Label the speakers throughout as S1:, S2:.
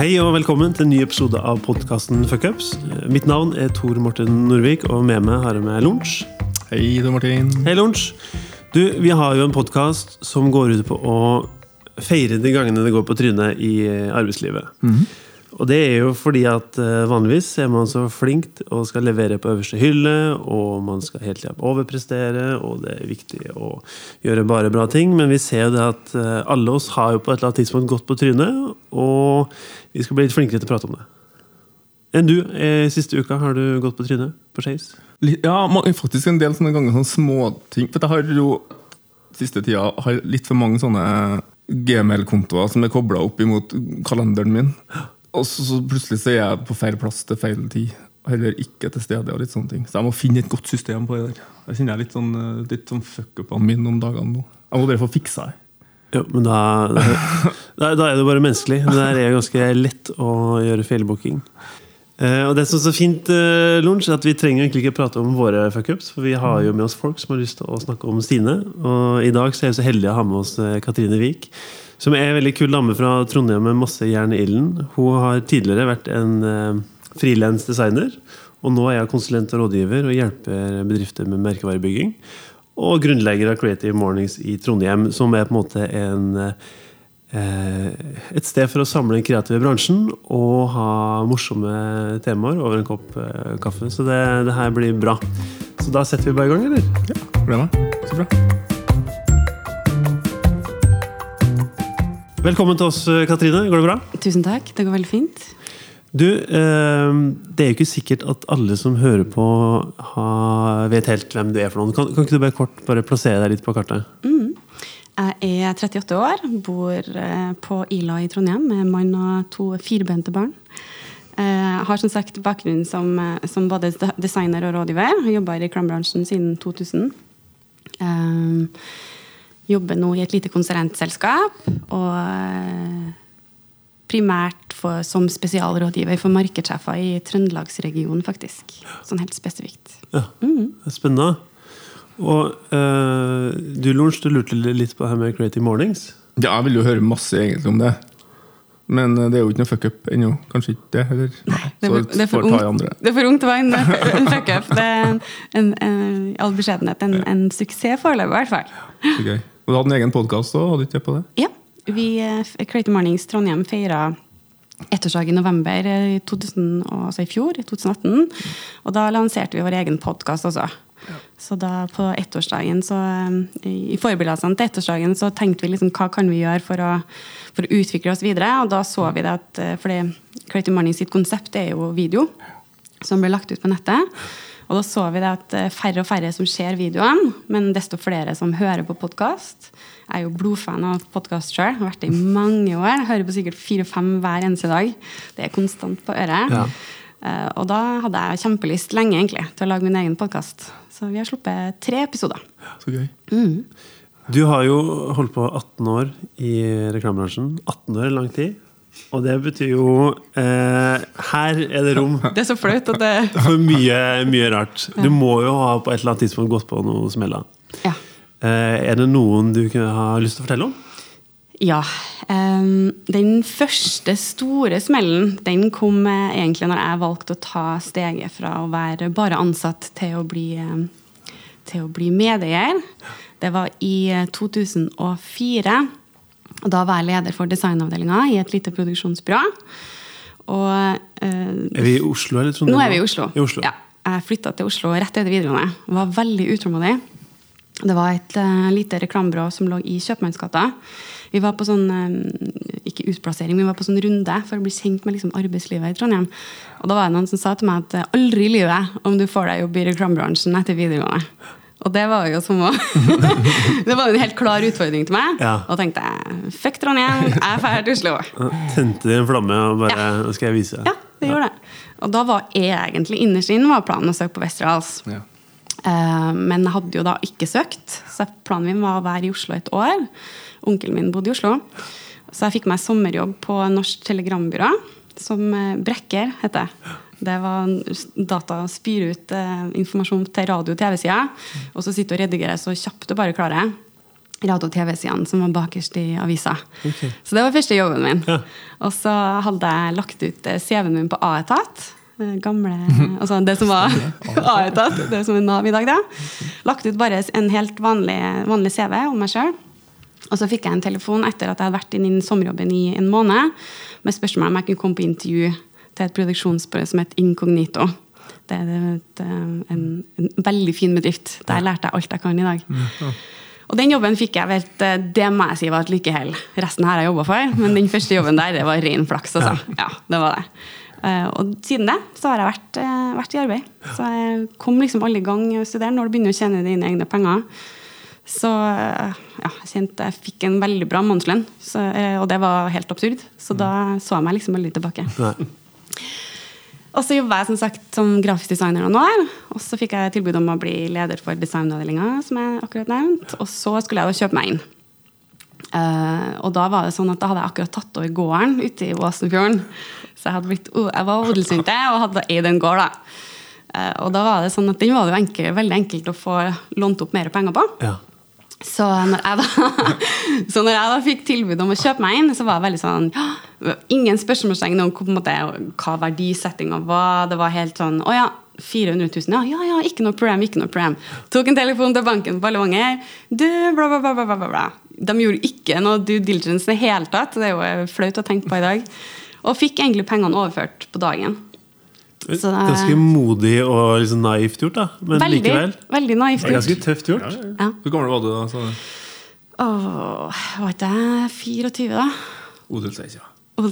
S1: Hei og velkommen til en ny episode av podkasten Fuckups. Mitt navn er Tor Morten Norvik, og med meg har jeg med Lunsj.
S2: Hei, Tor Martin.
S1: Hei, Lunsj. Du, vi har jo en podkast som går ut på å feire de gangene det går på trynet i arbeidslivet. Og det er jo fordi at eh, vanligvis er man så flink og skal levere på øverste hylle, og man skal hele tida overprestere, og det er viktig å gjøre bare bra ting. Men vi ser jo det at eh, alle oss har jo på et eller annet tidspunkt gått på trynet, og vi skal bli litt flinkere til å prate om det. Enn du, eh, siste uka, har du gått på trynet på Skeis?
S2: Ja, faktisk en del sånne ganger sånne småting. For jeg har jo siste tida har litt for mange sånne gmail-kontoer som er kobla opp imot kalenderen min. Og så, så plutselig så er jeg på feil plass til feil tid. Heller ikke til stede. og litt sånne ting Så jeg må finne et godt system på det der. Jeg kjenner jeg litt sånn, eh, litt sånn fuck-upene mine om dagene nå. Jeg må bare få fiksa det.
S1: Jo, men da, da, da er det bare menneskelig. Det er ganske lett å gjøre feilbooking. Eh, og det som er så fint, eh, Lunsj, er at vi trenger egentlig ikke prate om våre fuckups, for vi har jo med oss folk som har lyst til å snakke om sine. Og i dag så er vi så heldige å ha med oss eh, Katrine Wiik, som er en veldig kul dame fra Trondheim med masse jern i ilden. Hun har tidligere vært en uh, frilans designer, og nå er jeg konsulent og rådgiver og hjelper bedrifter med merkevarebygging. Og grunnlegger av Creative Mornings i Trondheim, som er på en måte en eh, et sted for å samle den kreative bransjen og ha morsomme temaer over en kopp eh, kaffe. Så det, det her blir bra. Så da setter vi bare i gang, eller?
S2: Ja, ble med. Så bra.
S1: Velkommen til oss, eh, Katrine. Går det bra?
S3: Tusen takk. Det går veldig fint.
S1: Du, eh, det er jo ikke sikkert at alle som hører på, vet helt hvem du er for noen. Kan, kan ikke du bare kort bare plassere deg litt på kartet?
S3: Jeg er 38 år, bor eh, på Ila i Trondheim med mann og to firbente barn. Jeg har som sagt bakgrunn som, som både designer og rådgiver. Har jobba i reklamebransjen siden 2000. Eh, Jobber nå i et lite konsulentselskap. Og eh, primært for, som spesialrådgiver for markedssjefer i Trøndelagsregionen, faktisk. Sånn helt spesifikt.
S1: Ja, det er Spennende. Og eh, du, Lorentz, du lurte litt på det her med Creative Mornings.
S2: Ja, jeg vil jo høre masse egentlig om det. Men eh, det er jo ikke noe fuck-up ennå. Kanskje ikke det heller.
S3: Det er, for, det, er for ungt, det er for ungt til å være en, en fuck-up. Det er en, en, en, i all beskjedenhet en, en suksess foreløpig, i hvert fall.
S2: Så gøy. Og du hadde en egen podkast òg, hadde du ikke det på det?
S3: Ja, vi, eh, Creative Mornings Trondheim feira ettårsdag i november eh, i 2000, altså i fjor, i 2018. Og da lanserte vi vår egen podkast også. Så da på ettårsdagen så, eh, I forberedelsene til ettårsdagen så tenkte vi liksom hva kan vi gjøre for å, for å utvikle oss videre. Og da så vi det at fordi Creative Morning sitt konsept er jo video som ble lagt ut på nettet. Og da så vi det at eh, færre og færre som ser videoene, men desto flere som hører på podkast. Jeg er jo blodfan av podkast sjøl. Har vært det i mange år. Jeg hører på sikkert fire-fem hver eneste dag. Det er konstant på øret.
S1: Ja.
S3: Eh, Og da hadde jeg kjempelyst lenge egentlig til å lage min egen podkast. Så vi har sluppet tre episoder.
S2: Så gøy.
S1: Du har jo holdt på 18 år i reklamebransjen. 18 år er lang tid. Og det betyr jo eh, Her er det rom
S3: Det er så flaut at det
S1: for mye, mye rart. Du må jo ha på et eller annet tidspunkt gått på noe smella.
S3: Ja.
S1: Eh, er det noen du kunne ha lyst til å fortelle om?
S3: Ja. ehm, den første store smellen den kom eh, egentlig når jeg valgte å ta steget fra å være bare ansatt til å bli, eh, til å bli medeier. Det var i eh, 2004. Og da var jeg leder for designavdelinga i et lite produksjonsbyrå. Og eh,
S1: Er vi i Oslo eller Trondheim?
S3: nå er vi i Oslo.
S1: I Oslo.
S3: Ja, jeg flytta til Oslo rett etter videregående. Var veldig utålmodig. Det var et uh, lite reklamebyrå som lå i Kjøpmannsgata. Vi var på sånn eh, ikke utplassering, vi var på sånn runde for å bli kjent med liksom, arbeidslivet i Trondheim. Og da var det noen som sa til meg at eh, aldri i livet om du får deg jobb i reklamebransjen etter videregående. Og det var jo som å Det var jo en helt klar utfordring til meg.
S1: Ja.
S3: Og tenkte jeg fuck Trondheim, jeg drar til Oslo.
S1: Tente de en flamme og bare Nå skal jeg vise.
S3: Ja, det gjorde det. Og da var egentlig innerst inne var planen å søke på Westerdals.
S2: Ja.
S3: Eh, Men jeg hadde jo da ikke søkt, så planen min var å være i Oslo et år. Onkelen min bodde i Oslo. Så jeg fikk meg sommerjobb på Norsk Telegrambyrå, som eh, Brekker heter. Det var data spyr ut eh, informasjon til radio- og TV-sida, og så sitte og redigerer så kjapt du bare klarer. radio- og TV-sidene som var bakerst i avisa.
S1: Okay.
S3: Så det var første jobben min.
S1: Ja.
S3: Og så hadde jeg lagt ut eh, CV-en min på A-etat. eh, Gamle, altså det som var A-etat, det som er Nav i dag, da. Lagt ut bare en helt vanlig, vanlig CV om meg sjøl. Og så fikk jeg en telefon etter at jeg hadde vært i i sommerjobben i en måned, med spørsmål om jeg kunne komme på intervju til et produksjonsbyrå som het Incognito. Det er et, eh, en, en veldig fin bedrift. Der lærte jeg alt jeg kan i dag. Og den jobben fikk jeg vel, eh, det må jeg si var et lykkehell. Resten her har jeg jobba for, men den første jobben der, det var ren flaks. Altså. Ja, det var det. Eh, Og siden det så har jeg vært, vært i arbeid. Så jeg kom liksom alle i gang å studere når du begynner å tjene dine egne penger. Så ja, jeg kjente jeg fikk en veldig bra månedslønn, og det var helt absurd. Så da så jeg meg liksom aldri tilbake.
S1: Nei.
S3: Og så jobba jeg som sagt som grafisk designer noen år. Og så fikk jeg tilbud om å bli leder for designavdelinga, som jeg akkurat nevnte. Og så skulle jeg da kjøpe meg inn. Uh, og da var det sånn at da hadde jeg akkurat tatt over gården ute i Åsenfjorden. Så jeg, blitt, jeg var odelsjente og hadde eid en gård. da. Uh, og da var det sånn at den var det jo enkel, veldig enkelt å få lånt opp mer penger på.
S1: Ja.
S3: Så når, jeg da, så når jeg da fikk tilbud om å kjøpe meg inn, så var jeg veldig sånn Ingen spørsmålstegn om måte, hva verdisettinga var. Det var helt sånn Å ja, 400 000. Ja, ja, ja, ikke noe problem. ikke noe problem. Tok en telefon til banken på Levanger. Du, bla, bla, bla, bla, bla. De gjorde ikke noe due diligence i det hele tatt. Det er jo flaut å tenke på i dag. Og fikk egentlig pengene overført på dagen. Så det-
S1: Ganske modig og liksom naivt gjort, da. Men
S3: Veldig,
S1: likevel.
S3: veldig naivt gjort.
S1: ganske tøft gjort.
S3: Ja.
S2: Hvor gammel var du da? Så?
S3: Åh, var ikke jeg 24, da?
S2: Odelseia.
S3: Ja,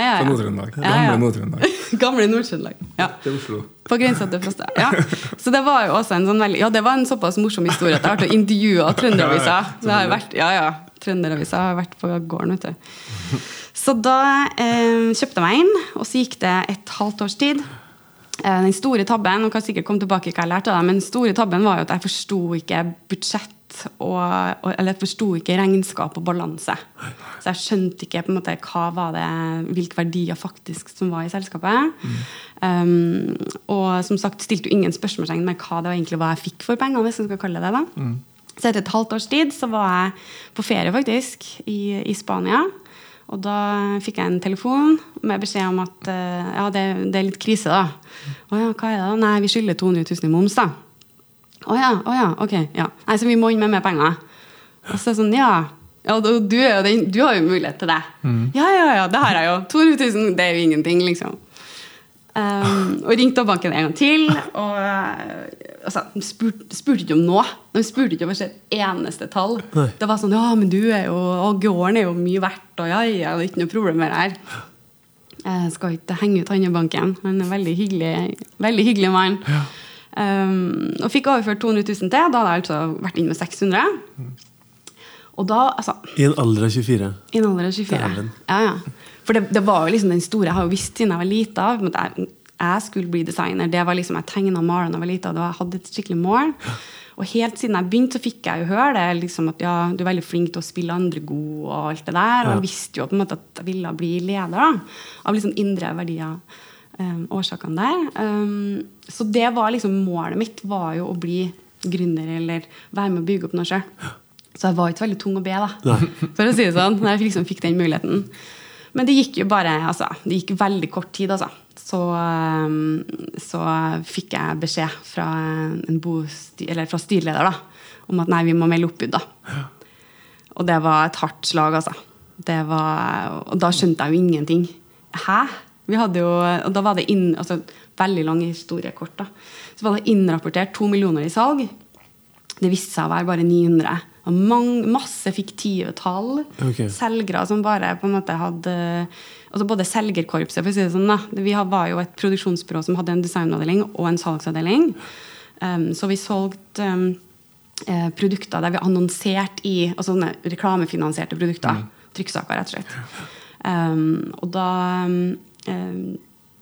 S3: ja, ja.
S2: Nord-Trøndelag.
S3: Ja, ja.
S2: Gamle Nord-Trøndelag.
S3: Gamle Nord-Trøndelag. Ja.
S2: Til Oslo.
S3: På grensa til Frosta. Ja. Så det var jo også en sånn veldig Ja, det var en såpass morsom historie at jeg har vært og intervjua Trønderavisa. Har vært, ja, ja. Trønderavisa har vært på gården, vet du. Så da eh, kjøpte jeg meg inn, og så gikk det et halvt års tid. Eh, Den store tabben og kan sikkert komme tilbake hva jeg lærte av det, men den store tabben var jo at jeg forsto ikke budsjett og, eller jeg forsto ikke regnskap og balanse. Så jeg skjønte ikke på en måte hva var det, hvilke verdier faktisk som var i selskapet. Um, og som sagt stilte jo ingen spørsmålstegn med hva det var egentlig hva jeg fikk for pengene. hvis jeg skal kalle det det Mm. Så etter et halvt års tid så var jeg på ferie faktisk i, i Spania. Og da fikk jeg en telefon med beskjed om at eh, ja, det, det er litt krise. da. Å ja, hva er det da? Nei, vi skylder 200 000 i moms, da. Å ja, å ja, ok. ja. Nei, Så vi må inn med mer penger. Og så er det sånn, ja. ja du, du, du har jo mulighet til det. Ja, ja, ja, det har jeg jo. 200 000, det er jo ingenting, liksom. Um, og ringte opp banken en gang til. Og uh, altså, de spurte, spurte ikke om noe. De spurte ikke om et eneste tall.
S1: Nei.
S3: Det var sånn Ja, men du er jo Og gården er jo mye verdt, og ja, ja, det er ikke noe problem med det her. Jeg skal ikke henge ut Hannebanken. Han er en veldig hyggelig, veldig hyggelig mann. Um, og fikk overført 200 000 til. Da hadde jeg altså vært inne med 600. Og da, altså
S1: I en alder av 24.
S3: i en alder av 24. Ja, ja. For det, det var jo liksom den store Jeg har jo visst siden jeg var lita jeg, jeg skulle bli designer. Det var liksom, Jeg tegna og malte da jeg var lita, og jeg hadde et skikkelig mål. Og helt siden jeg begynte, så fikk jeg jo høre det. liksom At ja, du er veldig flink til å spille andre god, og alt det der. Og jeg visste jo på en måte at jeg ville bli leder da, av liksom indre verdier. Um, årsakene der. Um, så det var liksom målet mitt, var jo å bli gründer eller være med å bygge opp noe sjøl. Så jeg var ikke veldig tung å be, da. For å si det sånn. Når jeg liksom fikk den muligheten. Men det gikk jo bare altså, Det gikk veldig kort tid, altså. Så, um, så fikk jeg beskjed fra, en bosti, eller fra styreleder da, om at nei, vi må melde oppbud. da. Og det var et hardt slag, altså. Det var, og da skjønte jeg jo ingenting. Hæ? Vi hadde jo, og da var det inn, altså, Veldig lang historie kort. da. Så var det innrapportert to millioner i salg. Det viste seg å være bare 900. Og mange, masse fiktive tall.
S1: Okay.
S3: Selgere som bare på en måte hadde altså Både selgerkorpset, for å si det sånn. da. Vi var jo et produksjonsbyrå som hadde en designavdeling og en salgsavdeling. Um, så vi solgte um, eh, produkter der vi annonserte i altså sånne reklamefinansierte produkter. Trykksaker, rett og slett. Um, og da um,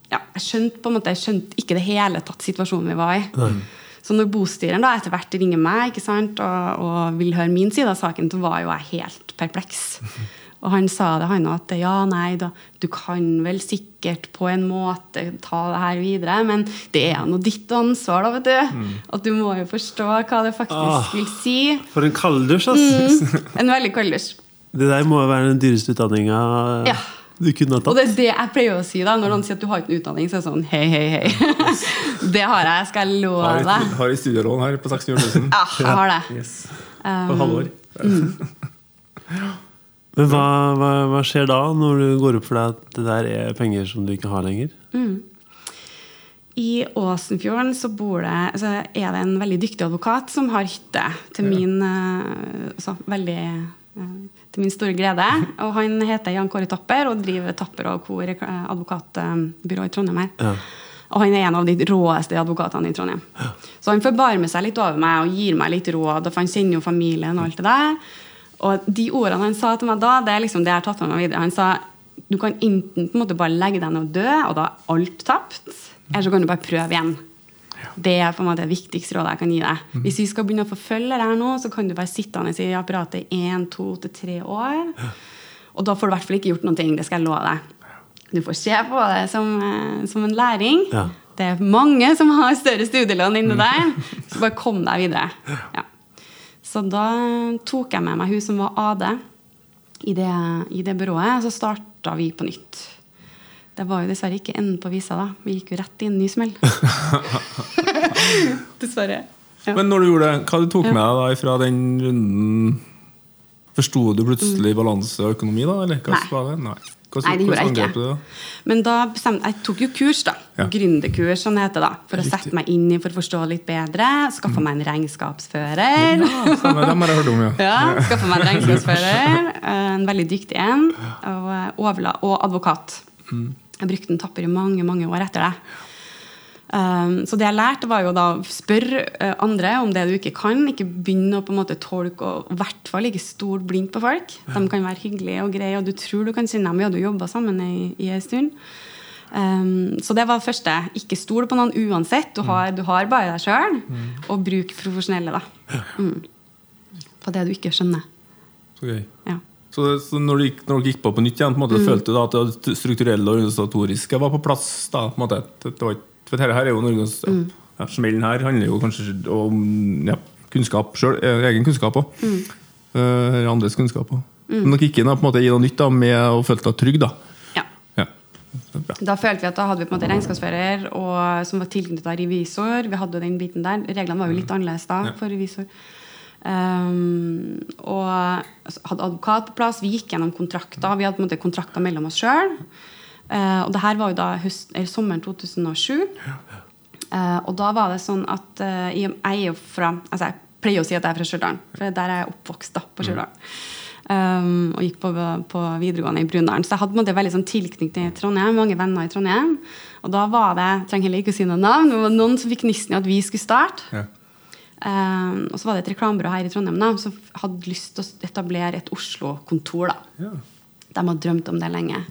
S3: ja, Jeg skjønte på en måte, jeg skjønte ikke det hele tatt situasjonen vi var i. Så når bostyreren da etter hvert ringer meg ikke sant, og, og vil høre min side av saken, så var jo jeg helt perpleks. Og han sa det, han at ja, nei, da, du kan vel sikkert på en måte ta det her videre, men det er nå ditt ansvar, da, vet du. At du må jo forstå hva det faktisk
S1: Ah.
S3: vil si.
S1: For en kalddusj, ass!
S3: En veldig kalddusj.
S1: Det der må jo være den dyreste utdanninga
S3: Ja.
S1: du kunne ha tatt.
S3: Og det er det jeg pleier å si da, når noen sier at du har ikke en utdanning, så er det sånn hei, hei, hei. det har jeg, skal jeg love
S2: Har,
S3: deg.
S2: har du studielån her på 600 000.
S3: Ja, jeg har det.
S2: Yes.
S3: Um,
S2: På halvår.
S1: Men hva, hva, hva skjer da, når du går opp for deg at det der er penger som du ikke har lenger?
S3: I Åsenfjorden så det, så, er det en veldig dyktig advokat som har hytte, til min, eh, altså, veldig, eh, til min store glede. Og han heter Jan Kåre Tapper og driver Tapper og eh, advokatbyrå i Trondheim her.
S1: Ja.
S3: Og han er en av de råeste advokatene i Trondheim. Så han forbarmer seg litt over meg og gir meg litt råd, og for han kjenner jo familien og alt det der. Og de ordene han sa til meg da, det er liksom det jeg har tatt med meg videre. Han sa du kan enten på en måte bare legge deg ned og dø, og da er alt tapt. Eller så kan du bare prøve igjen. Det er på en måte det viktigste rådet jeg kan gi deg. Hvis vi skal begynne å forfølge det her nå, så kan du være sittende i apparatet i én, to til tre år. Og da får du i hvert fall ikke gjort noen ting. Det skal jeg love deg. Du får se på det som, eh, som en læring.
S1: Ja.
S3: Det er mange som har større studielån inni deg. Så bare kom deg videre. Ja. Så da tok jeg med meg hun som var AD i det, i det byrået, og så starta vi på nytt. Det var jo dessverre ikke enden på visa. da. Vi gikk jo rett i en ny smell. dessverre. Ja.
S2: Men når du gjorde det, hva du tok med deg da fra den runden Forsto du plutselig balanse og økonomi, da? Eller hva
S3: Mm. Nei.
S2: var det? Nei. Hva,
S3: Nei, det gjorde jeg ikke.
S2: det?
S3: Men da bestemte jeg tok jo kurs, da.
S2: Ja.
S3: Gründerkurs, som det heter. da. For å
S2: Riktig.
S3: sette meg inn i, for å forstå litt bedre. Skaffe meg en regnskapsfører.
S2: Ja, stemmer, dem har jeg hørt om, ja.
S3: Ja, Skaffe meg en regnskapsfører. En veldig dyktig en. Og, eh, overla og advokat. Jeg brukte en tapper i mange mange år etter det. Um, så det jeg lærte, var jo da spørre eh, andre om det du ikke kan. Ikke begynne å på en måte tolke, og i hvert fall ikke stol blindt på folk. De kan være hyggelige og greie, og du tror du kan kjenne dem. Hadde jo jobba sammen i, i en stund. Um, så det var det første. Ikke stol på noen uansett. Du har, du har bare deg sjøl. Og bruk profesjonelle, da. Mm. På det du ikke skjønner.
S2: Så gøy.
S3: Ja.
S2: Så, det, så når, du gikk, når du gikk på på nytt igjen, på måte,
S3: Mm.
S2: følte du da at det strukturelle og organisatoriske var på plass? da, på en måte? Det, det var, ikke- for dette her er jo Norges
S3: Mm.
S2: ja, Smellen her handler jo kanskje om ja, kunnskap sjøl, egen kunnskap òg.
S3: Mm.
S2: andres kunnskap òg. Men dere gikk inn og på en måte, i noe nytt da, med å føle deg trygg, da.
S3: ja.
S2: Ja.
S3: Da følte vi at da hadde vi på en måte regnskapsfører og, som var tilknyttet revisor. Vi hadde jo den biten der. Reglene var jo litt annerledes da for revisor. Um, og altså, hadde advokat på plass. Vi gikk gjennom kontrakter. Vi hadde på en måte kontrakter mellom oss sjøl. Og det her var jo da høst, eller sommeren 2007. Uh, og da var det sånn at uh, jeg er jo fra altså Jeg pleier å si at jeg er fra Stjørdal, for der er jeg oppvokst. da, på Stjørdal. Um, og gikk på, på videregående i Brunndalen. Så jeg hadde måtte, veldig sånn tilknytning til Trondheim. Mange venner i Trondheim. Og da var det jeg trenger heller ikke å si noen navn, det var noen som fikk nissen i at vi skulle starte.
S2: Ja.
S3: Um, og så var det et reklamebyrå her i Trondheim da, som hadde lyst til å etablere et Oslo-kontor. da.
S2: Ja.
S3: De hadde drømt om det lenge.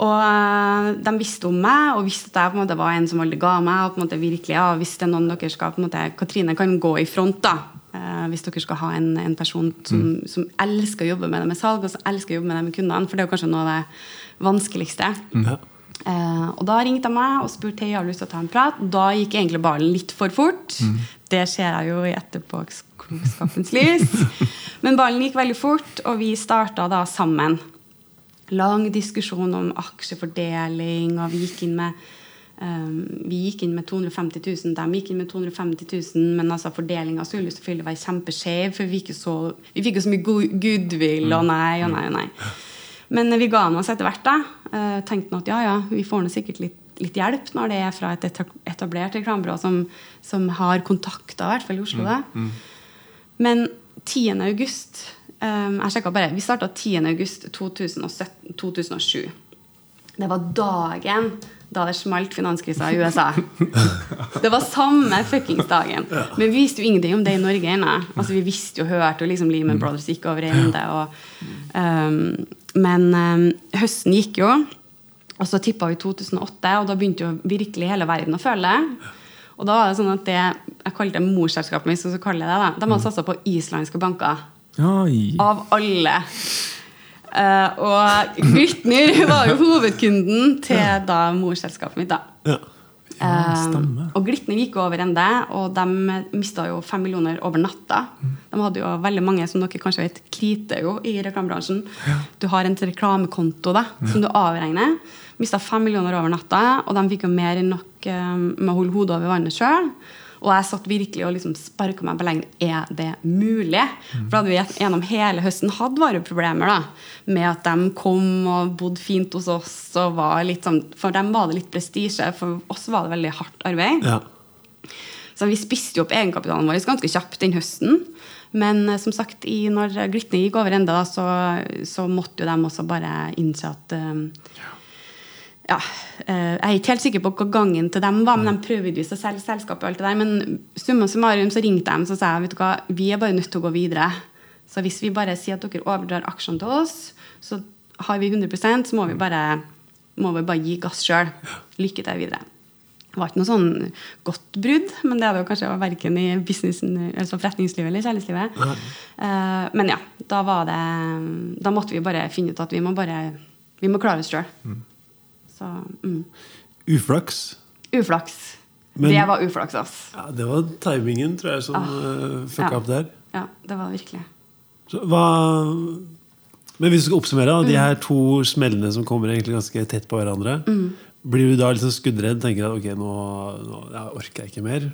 S3: Og eh, de visste om meg, og visste at jeg på en måte var en som aldri ga meg. og på en måte virkelig, ja, Hvis det er noen dere skal på en måte, Katrine kan gå i front, da. eh, hvis dere skal ha en, en person som, som elsker å jobbe med det med salg, og som elsker å jobbe med det med kundene. For det er jo kanskje noe av det vanskeligste.
S1: Mm.
S3: Eh, og da ringte jeg meg og spurte hei, har du lyst til å ta en prat. Da gikk egentlig ballen litt for fort. Det ser jeg jo i etterpåklokskapens lys. Men ballen gikk veldig fort, og vi starta da sammen. Lang diskusjon om aksjefordeling, og vi gikk inn med um, vi gikk inn med 250 000, de gikk inn med 250 000, men altså fordelinga skulle selvfølgelig være kjempeskjev, for vi, så, vi fikk jo så mye go- goodwill, og nei og nei og nei. Men vi ga oss etter hvert. da. Uh, tenkte nå at ja, ja, vi får nå sikkert litt, litt hjelp når det er fra et etablert reklamebyrå som, som har kontakter, i hvert fall i Oslo. da. Men 10. august um, jeg sjekket bare, Vi starta 10. august 2017, 2007. Det var dagen da det smalt finanskrisa i USA. Det var samme fuckings dagen. Men vi visste jo ingenting om det i Norge ennå. Altså, vi visste jo, hørte jo liksom Lehman Brothers gikk over ende. Og, um, men um, høsten gikk jo, og så tippa vi 2008, og da begynte jo virkelig hele verden å føle det. Og da var det sånn at det jeg kalte det morselskapet mitt, så kaller jeg det da, de hadde satsa på islandske banker.
S2: Oi.
S3: Av alle. Uh, og Glitner var jo hovedkunden til da morselskapet mitt. da.
S1: Ja.
S3: Uh, og Glitner gikk over ende, og de mista jo fem millioner over natta. De hadde jo veldig mange, som dere kanskje vet, kriter jo i reklamebransjen. Du har en reklamekonto da, som du avregner. Mista fem millioner over natta, og de fikk jo mer enn nok uh, med å holde hodet over vannet sjøl. Og jeg satt virkelig og liksom sparka meg på lengden. Er det mulig? For da hadde vi gjennom hele høsten hatt vareproblemer da, med at de kom og bodde fint hos oss. og var litt sånn, For dem var det litt prestisje, for oss var det veldig hardt arbeid.
S1: ja.
S3: Så vi spiste jo opp egenkapitalen vår ganske kjapt den høsten. Men eh, som sagt, i, når Glitner gikk over enda, da, så, så måtte jo de også bare innse at um, ja, eh, Jeg er ikke helt sikker på hva gangen til dem var, men de prøvde å selge selskapet. og alt det der, Men summa summarum så ringte de og sa jeg, vet du hva, vi er bare nødt til å gå videre. Så hvis vi bare sier at dere overdrar aksjene til oss, så har vi 100 så må vi bare, må vi bare gi gass sjøl. Lykke til videre. Det var ikke noe sånn godt brudd, men det er det jo kanskje verken i businessen, altså forretningslivet eller kjærlighetslivet. Uh, men ja, da var det Da måtte vi bare finne ut at vi må bare Vi må klare oss sjøl. Så mm.
S1: Uflaks.
S3: Uflaks.
S1: Men-
S3: det var uflaks, ass.
S1: Ja, det var timingen, tror jeg, som uh, fucka
S3: Ja.
S1: opp der.
S3: Ja, det var virkelig.
S1: Så, hva Men hvis du skal oppsummere, da, de
S3: Mm.
S1: her to smellene som kommer egentlig ganske tett på hverandre,
S3: Mm.
S1: blir du da liksom skuddredd? Tenker at ok, nå, nå jeg orker jeg ikke mer?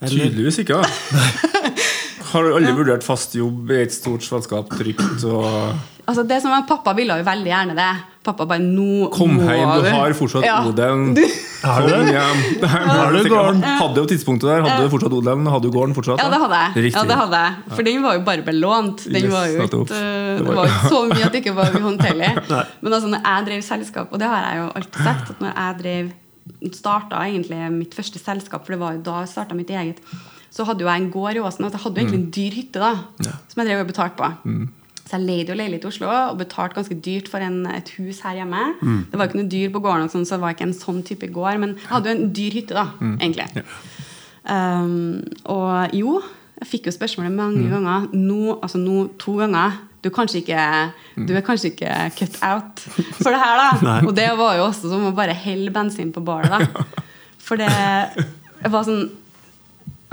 S1: Eller?
S2: Tydeligvis ikke. da Har du aldri vurdert fast jobb i et stort svanskap trygt og
S3: Altså det som er, Pappa ville jo veldig gjerne det. Pappa bare nå
S2: Kom
S3: må
S2: hjem, du har fortsatt
S3: Ja.
S2: odelen.
S3: Du-
S1: Har du det? Har du gården?
S2: Hadde jo tidspunktet der. Hadde du fortsatt odelen? Hadde du gården fortsatt?
S3: Ja, det hadde jeg.
S2: Riktig.
S3: Ja, det hadde jeg. For den var jo bare belånt. Den
S2: Yes,
S3: var jo ikke,
S2: Det var-
S3: jo ikke så mye at det ikke var uhåndterlig. Men altså, når jeg drev selskap, og det har jeg jo alltid sagt, at når jeg drev starta egentlig mitt første selskap, for det var jo da jeg starta mitt eget, så hadde jo jeg en gård i Åsen. Altså, jeg hadde jo egentlig en dyr hytte da, som jeg drev og betalte på. Så jeg leide jo leilighet i Oslo og betalte ganske dyrt for en, et hus her hjemme. Det var ikke noe dyr på gården, sånn, så det var ikke en sånn type gård, men jeg hadde jo en dyr hytte, da, egentlig. Um, og jo, jeg fikk jo spørsmålet mange ganger. Nå, altså nå to ganger. Du er, kanskje ikke, du er kanskje ikke cut out for det her, da. Og det var jo også som å bare helle bensin på bålet, da. For det var sånn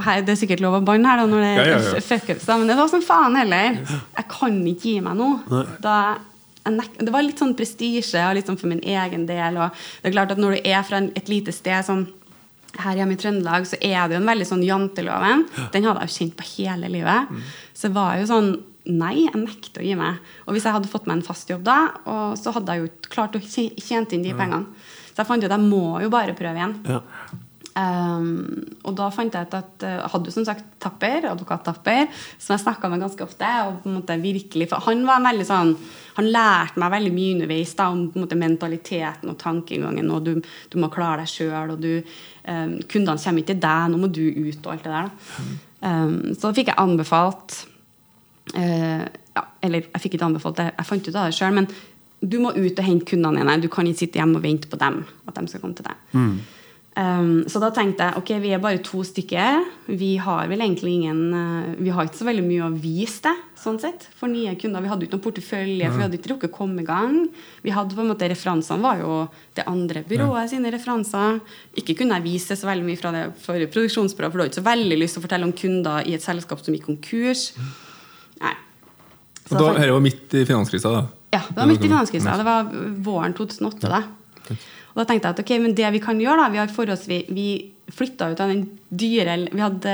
S3: Hei, det er sikkert lov å banne her, da, når det er
S2: Ja, ja,
S3: men det var sånn faen heller. Jeg kan ikke gi meg nå. Det var litt sånn prestisje og litt sånn for min egen del. Og det er klart at når du er fra et lite sted som her hjemme i Trøndelag, så er det jo en veldig sånn janteloven. Den hadde jeg jo kjent på hele livet. Så det var jo sånn Nei, jeg nekter å gi meg. Og hvis jeg hadde fått meg en fast jobb da, så hadde jeg jo klart å tje- tjent inn de pengene. Så jeg fant ut at jeg må jo bare prøve igjen.
S1: Ja.
S3: Um, og da fant jeg ut at uh, jeg hadde som sagt Tapper, advokat Tapper, som jeg snakka med ganske ofte. Og på en måte virkelig, for Han var veldig sånn Han lærte meg veldig mye underveis da, om på en måte mentaliteten og tankegangen. og Du, du må klare deg sjøl, og du, um, kundene kommer ikke til deg, nå må du ut, og alt det der. da. Um, så da fikk jeg anbefalt uh, ja, Eller jeg fikk ikke anbefalt det, jeg fant ut av det sjøl, men du må ut og hente kundene dine. Du kan ikke sitte hjemme og vente på dem. at de skal komme til deg. Um, så da tenkte jeg ok, vi er bare to stykker. Vi har vel egentlig ingen uh, Vi har ikke så veldig mye å vise det sånn sett, for nye kunder. Vi hadde jo ikke noen portefølje, for vi hadde ikke rukket å komme i gang. Vi hadde på en måte Referansene var jo det andre byrået sine referanser. Ikke kunne jeg vise så veldig mye fra det forrige produksjonsbyrået, for du har ikke så veldig lyst til å fortelle om kunder i et selskap som gikk konkurs. Nei. Så
S2: Og
S3: da
S2: da, Dette var midt i finanskrisa, da?
S3: ja, det var midt i finanskrisa. Det var våren 2008. da. Og da tenkte jeg at ok, men det vi kan gjøre da, Vi har forholdsvis, vi flytta ut av den dyre Vi hadde,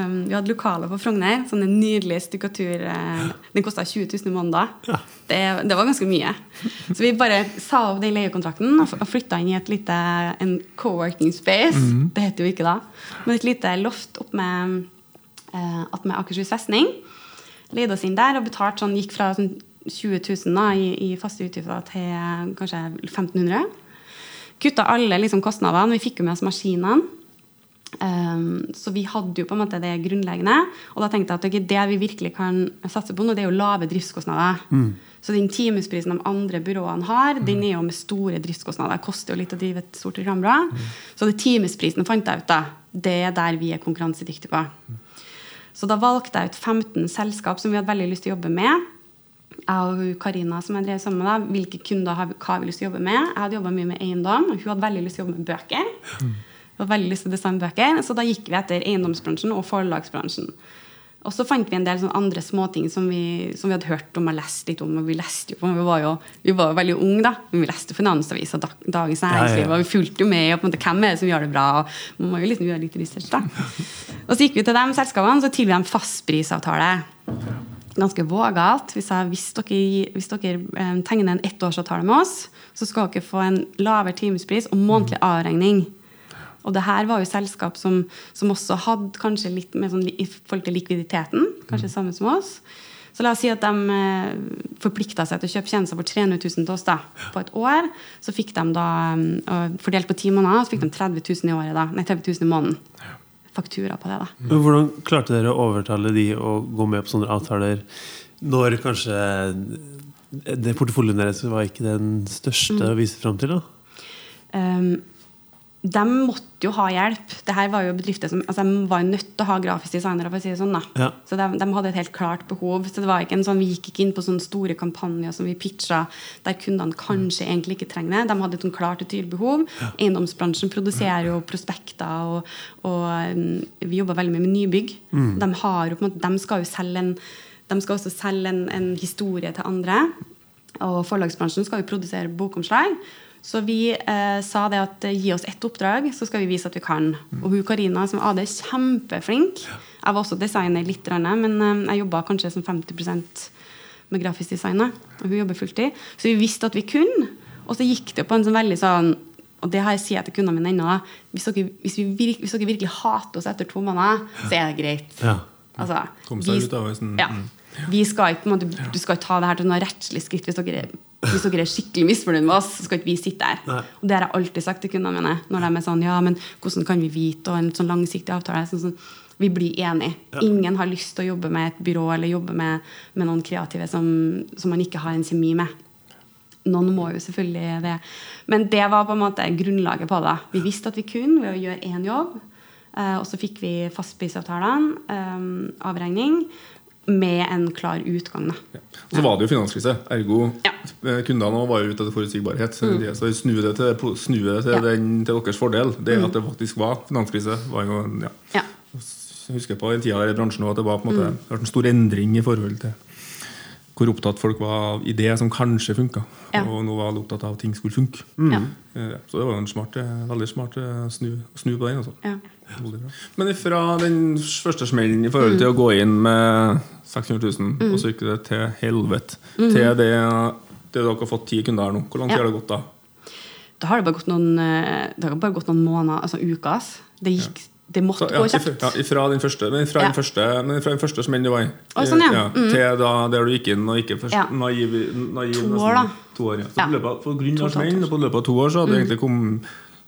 S3: um, vi hadde lokaler på Frogner. Sånne nydelige stukkatur. eh, Den kosta 20 000 i måneden. Det, det var ganske mye. Så vi bare sa opp den leiekontrakten og flytta inn i et lite en co-working space. Det heter jo ikke da. Men et lite loft opp med, uh, opp med Akershus festning. Leide oss inn der og betalte sånn, gikk fra sånn 20 000 da, i, i faste utgifter til eh, kanskje 1500. Kutta alle liksom, kostnadene. Vi fikk jo med oss maskinene. Um, så vi hadde jo på en måte det grunnleggende. Og da tenkte jeg at okay, det vi virkelig kan satse på nå, det er jo lave driftskostnader. Så den timesprisen de andre byråene har, den er jo med store driftskostnader. Det koster jo litt å drive et stort mm. Så det timesprisen fant jeg ut da, det er der vi er konkurransedyktige på. Så da valgte jeg ut 15 selskap som vi hadde veldig lyst til å jobbe med. Jeg og Karina som jeg drev sammen med, da, hvilke kunder har, hva har vi lyst til å jobbe med. Jeg hadde jobba mye med eiendom. Hun hadde veldig lyst til å jobbe med bøker. Hun hadde veldig lyst til å designe bøker, Så da gikk vi etter eiendomsbransjen og forlagsbransjen. Og så fant vi en del andre småting som vi, som vi hadde hørt om og lest litt om. og Vi leste jo på, vi var jo, vi var jo veldig unge, da. Men vi leste Finansavisa Dag- Dagens Næringsliv.
S1: Ja, ja.
S3: Og vi fulgte jo med. og på en måte, Hvem er det som gjør det bra? og Man må jo liksom gjøre litt research, da. Og så gikk vi til de selskapene, så tilbød de fastprisavtale. Ganske vågalt. Vi sa hvis dere, hvis dere eh, tegner en ettårsavtale med oss, så skal dere få en lavere timespris og månedlig avregning. Og det her var jo selskap som, som også hadde kanskje litt mer sånn, i forhold til likviditeten. Kanskje samme som oss. Så la oss si at de eh, forplikta seg til å kjøpe tjenester for 300 000 til oss da, på et år. Så fikk de da, eh, fordelt på ti måneder, så fikk de 30 000 i året da, nei 30 000 i måneden. Faktura på det, da.
S1: Men hvordan klarte dere å overtale de å gå med på sånne avtaler når kanskje det porteføljen deres var ikke den største å vise fram til? da?
S3: Um, de måtte jo ha hjelp. Det her var jo bedrifter som, altså De var nødt til å ha grafiske designere. for å si det sånn da.
S1: Ja.
S3: Så de, de hadde et helt klart behov. Så det var ikke en sånn, Vi gikk ikke inn på sånne store kampanjer som vi pitcha der kundene kanskje egentlig ikke trenger det. De hadde et sånn klart og tydelig behov. Eiendomsbransjen produserer jo prospekter, og, og um, vi jobber veldig mye med nybygg. De, har de skal jo selge en de skal også selge en, en historie til andre. Og forlagsbransjen skal jo produsere bokomslag. Så vi eh, sa det at eh, gi oss ett oppdrag, så skal vi vise at vi kan. Og hun Karina som AD er kjempeflink. Jeg var også designer litt, men eh, jeg jobba kanskje som 50% med grafisk design. Og hun jobber fulltid. Så vi visste at vi kunne. Og så gikk det på en sånn veldig sånn og det har jeg sier jeg til kundene mine ennå. Hvis hvis, vi hvis dere virkelig hater oss etter to måneder, så er det greit.
S1: Ja.
S3: Altså, vi-
S2: ut av det,
S3: ja.
S2: mm.
S3: Vi skal ikke, måte, du skal ikke ta det her til noe rettslig skritt. Hvis dere, er- hvis dere er skikkelig misfornøyd med oss, så skal ikke vi sitte her.
S1: Nei.
S3: Og det har jeg alltid sagt til kundene mine. Når de er sånn, ja, men hvordan kan vi vite, og en sånn langsiktig avtale. Sånn, sånn, vi blir enige. Ingen har lyst til å jobbe med et byrå eller jobbe med, med noen kreative som, som man ikke har en kjemi med. Noen må jo selvfølgelig det. Men det var på en måte grunnlaget på det. Vi visste at vi kunne ved å gjøre én jobb. Eh, og så fikk vi fastprisavtalene, eh, avregning, med en klar utgang.
S2: Og så var det jo finanskrise. Ergo
S3: Ja. Mm.
S2: eh, kundene var jo ute etter forutsigbarhet. Så Så snu det til, snu det til,
S3: Ja. Mm.
S2: den, til deres fordel. Det at det faktisk var finanskrise, var jo ja.
S3: Ja.
S2: Jeg husker på den tida i bransjen at det var på en måte var en stor endring i forhold til hvor opptatt folk var av ideer som kanskje funka.
S3: Ja.
S2: Og nå var alle opptatt av at ting skulle funke.
S3: Ja.
S2: Eh, Så det var en smart, eh, veldig smart eh, snu, snu på den. Altså.
S3: Ja.
S2: Men fra den første smellen i forhold til å gå inn med 600 000 og så gikk det til helvete, til det, det dere har fått ti kunder her nå, hvor lang tid har det gått da?
S3: Da har det bare gått noen, det har bare gått noen måneder, altså uker. Det, gikk, det måtte
S2: Så, ja,
S3: gå kjapt.
S2: ja, fra den første, men fra
S3: Ja.
S2: den første, men fra den første smellen du var i,
S3: sånn, ja. Mm.
S2: til da, der du gikk inn og ikke først
S3: Ja.
S2: naiv, naiv
S3: To
S2: nesten.
S3: år, da.
S2: To år, ja. Så
S3: Ja.
S2: på, løpet, på grunn av smellen, og på løpet av to år så hadde det egentlig kom,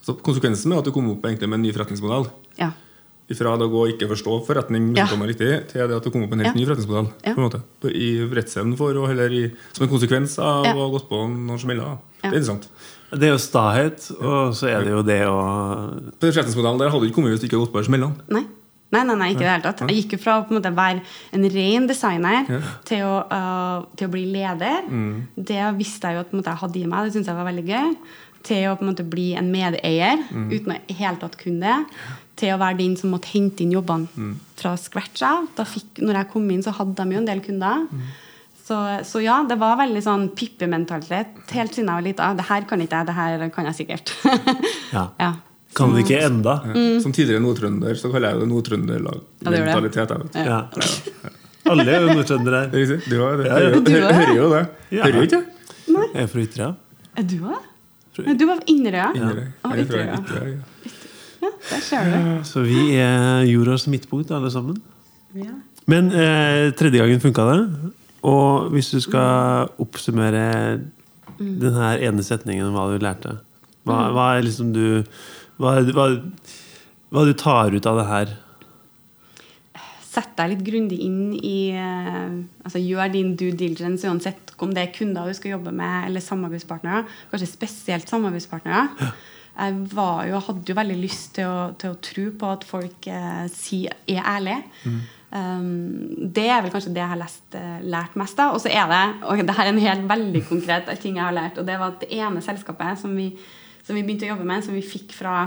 S2: så Konsekvensen med at du kom opp med en ny forretningsmodell
S3: Ja.
S2: Fra det å gå og ikke forstå forretning
S3: Ja.
S2: riktig, til det at du kom opp med en helt ny forretningsmodell. På en måte. I redselen for, og heller i, som en konsekvens av å ha gått på noen smeller. Det er interessant.
S1: Det er jo stahet, og så er det jo det å
S2: Den forretningsmodellen der hadde du ikke kommet hvis du ikke hadde gått på smellene.
S3: Nei. Nei, nei, nei, ikke i det hele tatt. Jeg gikk jo fra å være en ren designer
S2: Ja.
S3: til, å, uh, til å bli leder.
S2: Mm.
S3: Det visste jeg jo at på en måte, jeg hadde i meg. Det syntes jeg var veldig gøy. Til å på en måte bli en medeier
S2: Mm.
S3: uten å i hele tatt kunne det. Til å være den som måtte hente inn jobbene
S2: Mm.
S3: fra scratch av. Da fikk, når jeg kom inn, så hadde de jo en del kunder.
S2: Mm.
S3: Så, så ja, det var veldig sånn pippementalitet helt siden jeg var lita. Det her kan ikke jeg, det her kan jeg sikkert.
S1: Ja.
S3: ja.
S1: Kan det ikke enda?
S2: Ja. Som tidligere nordtrønder så kaller jeg det nordtrønderlag.
S3: Mm. Ja.
S1: Ja. Alle er jo nordtrøndere her.
S2: Er. Du
S1: ja.
S2: Hører,
S3: Du
S2: hører,
S3: er?
S2: hører jo det. Hører jo ikke?
S1: Jeg er fra Ytterøya.
S3: Er du òg? Du var Inderøya?
S2: Fra
S3: Ytterøya.
S2: Ytterøy, ja.
S3: Ja, der ser du.
S1: Så vi er jordas midtpunkt, alle sammen.
S3: Ja.
S1: Men eh, tredje gangen funka det. Og hvis du skal oppsummere den her ene setningen om hva du lærte, hva, hva er liksom du hva, hva, hva du tar ut av det her?
S3: Sett deg litt grundig inn i eh, altså Gjør din due diligence uansett om det er kunder du skal jobbe med, eller samarbeidspartnere. Kanskje spesielt samarbeidspartnere. Jeg var jo, hadde jo veldig lyst til å, til å tro på at folk eh, si, er ærlige. Um, det er vel kanskje det jeg har lest, uh, lært mest av. Og så er det og det her er en helt veldig konkret ting jeg har lært. Og det var at det ene selskapet som vi, som vi begynte å jobbe med, som vi fikk fra,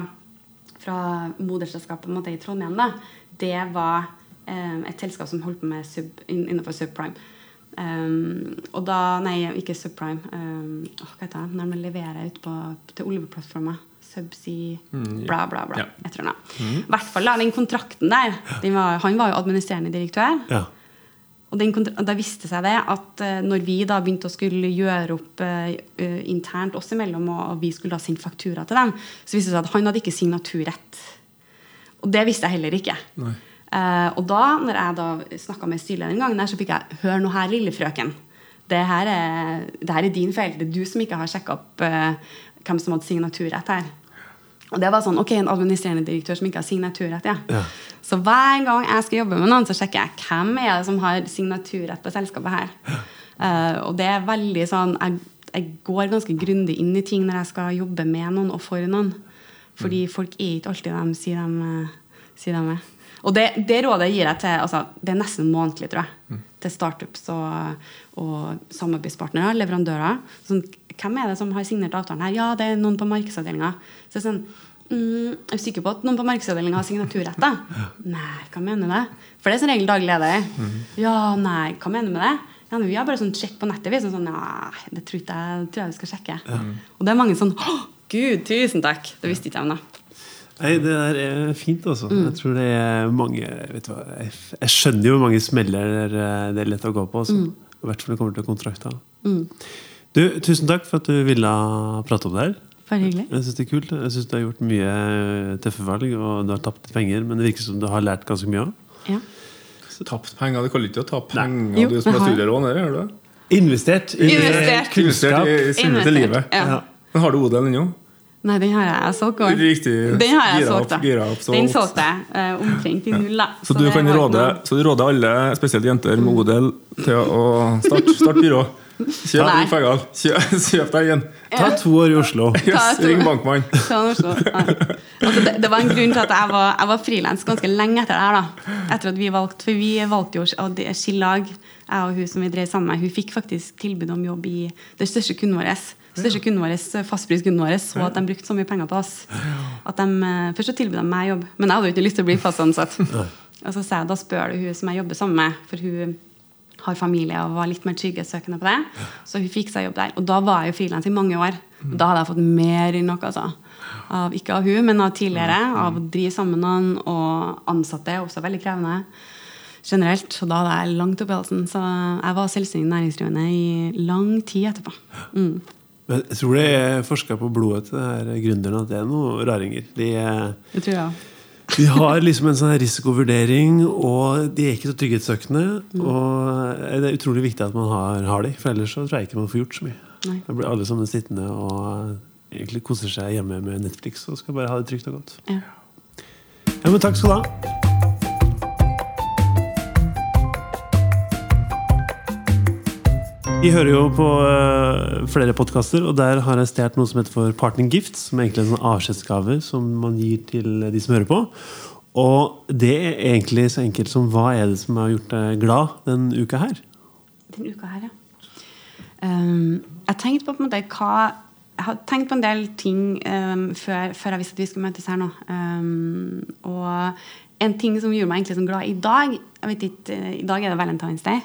S3: fra moderselskapet en måte, i Trondheim, da, det var um, et selskap som holdt på med sub, innenfor subprime. Um, og da Nei, ikke subprime. Hva heter det? Når man leverer ut på, til oljeplattformer. Subsea bla, bla, bla.
S2: Ja.
S3: Jeg tror det. I hvert fall den kontrakten der. Den var, han var jo administrerende direktør.
S1: Ja.
S3: Og da viste seg det at eh, når vi da begynte å skulle gjøre opp eh, internt oss imellom, og vi skulle da sende faktura til dem, så viste det seg at han hadde ikke signaturrett. Og det visste jeg heller ikke.
S2: Nei.
S3: Eh, og da når jeg da snakka med styrelederen en gang, der, så fikk jeg hør nå her, lille frøken. Det her, er, det her er din feil. Det er du som ikke har sjekka opp uh, hvem som hadde signaturrett her. Og det var sånn, ok, En administrerende direktør som ikke har signaturrett. ja.
S1: Ja.
S3: Så hver gang jeg skal jobbe med noen, så sjekker jeg hvem er det som har signaturrett på selskapet her. Eh, og det er veldig sånn jeg, jeg går ganske grundig inn i ting når jeg skal jobbe med noen og for noen. Fordi folk er ikke alltid de sier de, eh, sier de er. Og det, det rådet gir jeg til altså, Det er nesten månedlig, tror jeg. Til startups og, og samarbeidspartnere, leverandører. Sånn, hvem er det som har signert avtalen her? Ja, det er noen på markedsavdelinga. Så jeg er sånn mm, Er du sikker på at noen på markedsavdelinga har signaturrett? Nei, hva mener du det? For det er som regel daglig leder. Ja, nei, hva mener du med det? Ja, Vi har bare sånn sjekk på nettet. Vi er sånn, ja, det tror jeg, tror jeg vi skal sjekke. Og det er mange sånn Å, Gud, tusen takk! Det visste ikke jeg om, da.
S1: Nei, det der er fint, altså.
S3: Mm.
S1: Jeg tror det er mange vet du hva, jeg, jeg skjønner jo hvor mange smeller eh, det er lett å gå på. Altså.
S3: Mm.
S1: I hvert fall når det kommer til kontrakter. Du, tusen takk for at du ville prate om det her.
S3: Bare hyggelig.
S1: Jeg syns det er kult. Jeg synes du har gjort mye tøffe valg, og du har tapt penger, men det virker som du har lært ganske mye òg.
S3: Ja.
S2: Tapt penger? Det kaller ikke å tape penger,
S3: Jo,
S2: du som har eller gjør du det?
S1: Investert i
S3: Investert.
S2: Investert i sunne til livet.
S3: ja.
S1: Ja.
S2: Men har du odel ennå?
S3: Nei, den har jeg solgt.
S2: Riktig.
S3: Den har jeg solgt, da. Den solgte jeg eh, omtrent i null.
S2: Så, du kan råde, så du råder alle, spesielt jenter med odel, til å starte start byrå. Kjøp de pengene. Kjøp, kjøp deg en.
S1: Ta to år i Oslo.
S2: Yes, ring bankmann.
S3: Oslo. Ja. Altså, det, det var en grunn til at jeg var, jeg var frilans ganske lenge etter det her. da. Etter at vi valgte, For vi valgte jo å skille lag. Jeg og hun som vi drev sammen med, hun fikk faktisk tilbud om jobb i det største kunden vår. Største kunden vår, Fastpriskunden vår så at de brukte så mye penger på oss. At de, eh, først så tilbød de meg jobb, men jeg hadde jo ikke lyst til å bli fast ansatt. Og så sa jeg, da spør du hun som jeg jobber sammen med, for hun har familie og var litt mer trygghetssøkende på det. Så hun fikk seg jobb der. Og da var jeg jo frilans i mange år. Og da hadde jeg fått mer enn noe, altså. Av, ikke av hun, men av tidligere. Av å drive sammen noen. Og ansatte er også veldig krevende generelt. Og da hadde jeg langt opp i halsen. Så jeg var selvstendig næringsdrivende i lang tid etterpå. Mm.
S1: Men jeg tror det er forska på blodet til de her gründerne at det er noen raringer. De,
S3: Det tror jeg
S1: de har liksom en sånn risikovurdering, og de er ikke så trygghetssøkende. Og det er utrolig viktig at man har, har de, for ellers så tror jeg ikke man får gjort så mye.
S3: Nei.
S1: Da blir alle sammen sittende og egentlig koser seg hjemme med Netflix og skal bare ha det trygt og godt.
S3: Ja.
S1: Ja, men takk skal du ha. Vi hører jo på eh, flere podkaster, og der har jeg stjålet noe som heter for Partner Gifts. Som er egentlig en sånn avskjedsgave som man gir til de som hører på. Og det er egentlig så enkelt som hva er det som har gjort deg glad denne uka her?
S3: Denne uka her, ja. Um, jeg tenkte på, på en måte hva Jeg har tenkt på en del ting um, før, før jeg visste at vi skulle møtes her nå. Um, og en ting som gjorde meg egentlig sånn glad i dag jeg vet ikke, I dag er det Valentine's Day.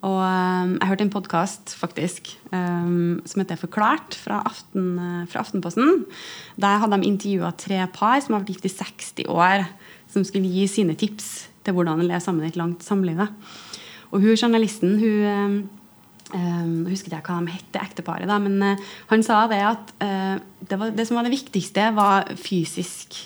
S3: Og um, jeg hørte en podkast faktisk um, som heter Forklart fra, Aften, eh, fra Aftenposten. Der hadde de intervjua tre par som har vært gift i 60 år, som skulle gi sine tips til hvordan leve sammen i et langt samliv. Og hun journalisten hun Jeg husker ikke hva de het, ekteparet, da, men uh, han sa det at uh, det, var, det som var det viktigste, var fysisk,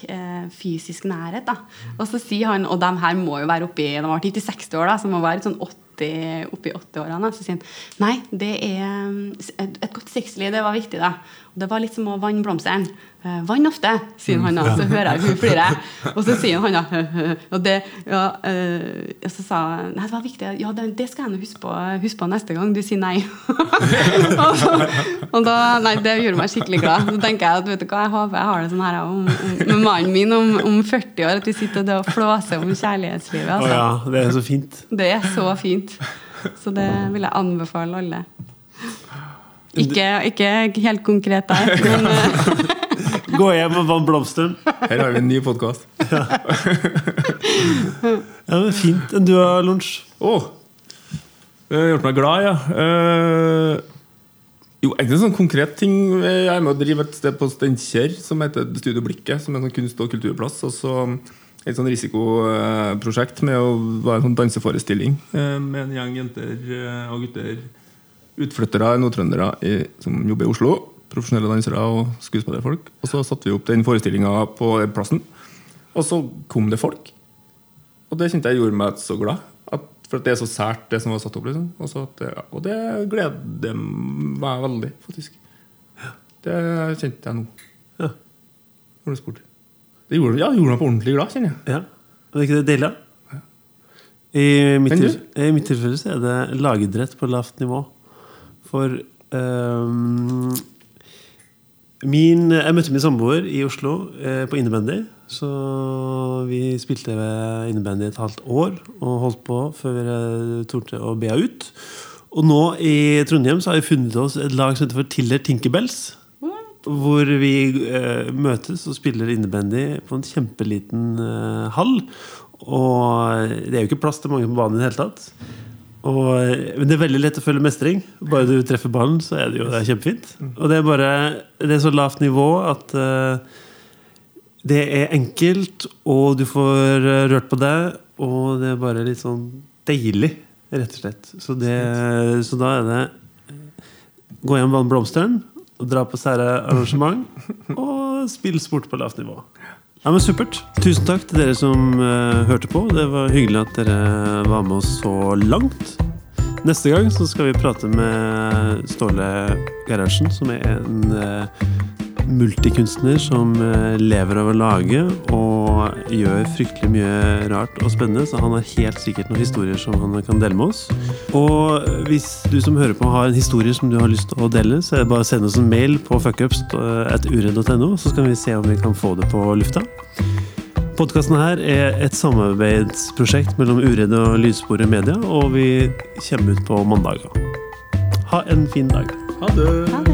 S3: fysisk nærhet. da. Og så sier han, og de her må jo være oppi de har vært gift i 60 år, da, så må være sånn 80 oppi 80-årene. Så sier han nei, det er et godt sexliv, det var viktig. da. Og det var litt som å vanne blomstene. Eh, vann ofte, sier han da. Så hører jeg hun flirer. Og så sier han da Og det ja, eh, og så sa jeg Nei, det var viktig. Ja, det, det skal jeg nå huske på, huske på neste gang du sier nei. og, så, og da Nei, det gjorde meg skikkelig glad. Så tenker jeg at vet du hva, jeg håper jeg har det sånn her om, om, med mannen min om, om 40 år, at vi sitter og flåser om kjærlighetslivet.
S1: Å
S3: Altså.
S1: ja, det er så fint.
S3: Det er så fint. Så det vil jeg anbefale alle. Ikke, ikke helt konkret der, men eh,
S1: Gå hjem og vann blomsteren.
S2: Her har vi en ny podkast.
S1: Ja, men Fint. Du har lunsj?
S2: Å! Det har gjort meg glad, ja. Uh, jo, egentlig en sånn konkret ting. Jeg er med å drive et sted på Steinkjer som heter Studio Blikket. Som er en sånn kunst- og kulturplass. Og så et sånn risikoprosjekt med å være en sånn danseforestilling uh, med en gjeng jenter eh, og gutter. Utflyttere, nordtrøndere som jobber i Oslo. Profesjonelle dansere og skuespillerfolk. Og så satte vi opp den forestillinga på plassen. Og så kom det folk. Og det kjente jeg gjorde meg så glad. At, for at det er så sært, det som var satt opp. Liksom. Og, så at, det- og det gleder meg veldig, faktisk. Det kjente jeg nå.
S1: Ja.
S2: Når du spurte. Det gjorde, ja, det gjorde meg på ordentlig glad, kjenner jeg.
S1: ja. Er det ikke det deilig? da? I mitt, I mitt tilfelle så er det lagidrett på lavt nivå. For ehm, min, Jeg møtte min samboer i Oslo eh, på innebandy. Så vi spilte ved innebandy et halvt år og holdt på før vi torde å be henne ut. Og nå i Trondheim så har vi funnet oss et lag som heter for Tiller Tinkerbells. Hvor vi eh, møtes og spiller innebandy på en kjempeliten eh, hall. Og det er jo ikke plass til mange på banen i det hele tatt. Og, men det er veldig lett å føle mestring. Bare du treffer ballen, så er det jo det er kjempefint. Og det er bare Det er så lavt nivå at uh, det er enkelt, og du får eh, rørt på deg, og det er bare litt sånn deilig, rett og slett. Så, det, så da er det eh, gå hjem vann blomsteren, og dra på sære arrangement, og spille sport på lavt nivå. Ja, men Supert. Tusen takk til dere som uh, hørte på. Det var hyggelig at dere var med oss så langt. Neste gang så skal vi prate med Ståle Gerhardsen, som er en eh, multikunstner som eh, lever av å lage og gjør fryktelig mye rart og spennende. Så han har helt sikkert noen historier som han kan dele med oss. Og hvis du som hører på har en historie som du har lyst til å dele, så er det bare å sende oss en mail på fuckups.uredd.no, så skal vi se om vi kan få det på lufta. Podkasten her er et samarbeidsprosjekt mellom Uredd og Lydsporet Media, og vi kommer ut på mandager. Ha en fin dag.
S2: Ha det!
S3: ha det.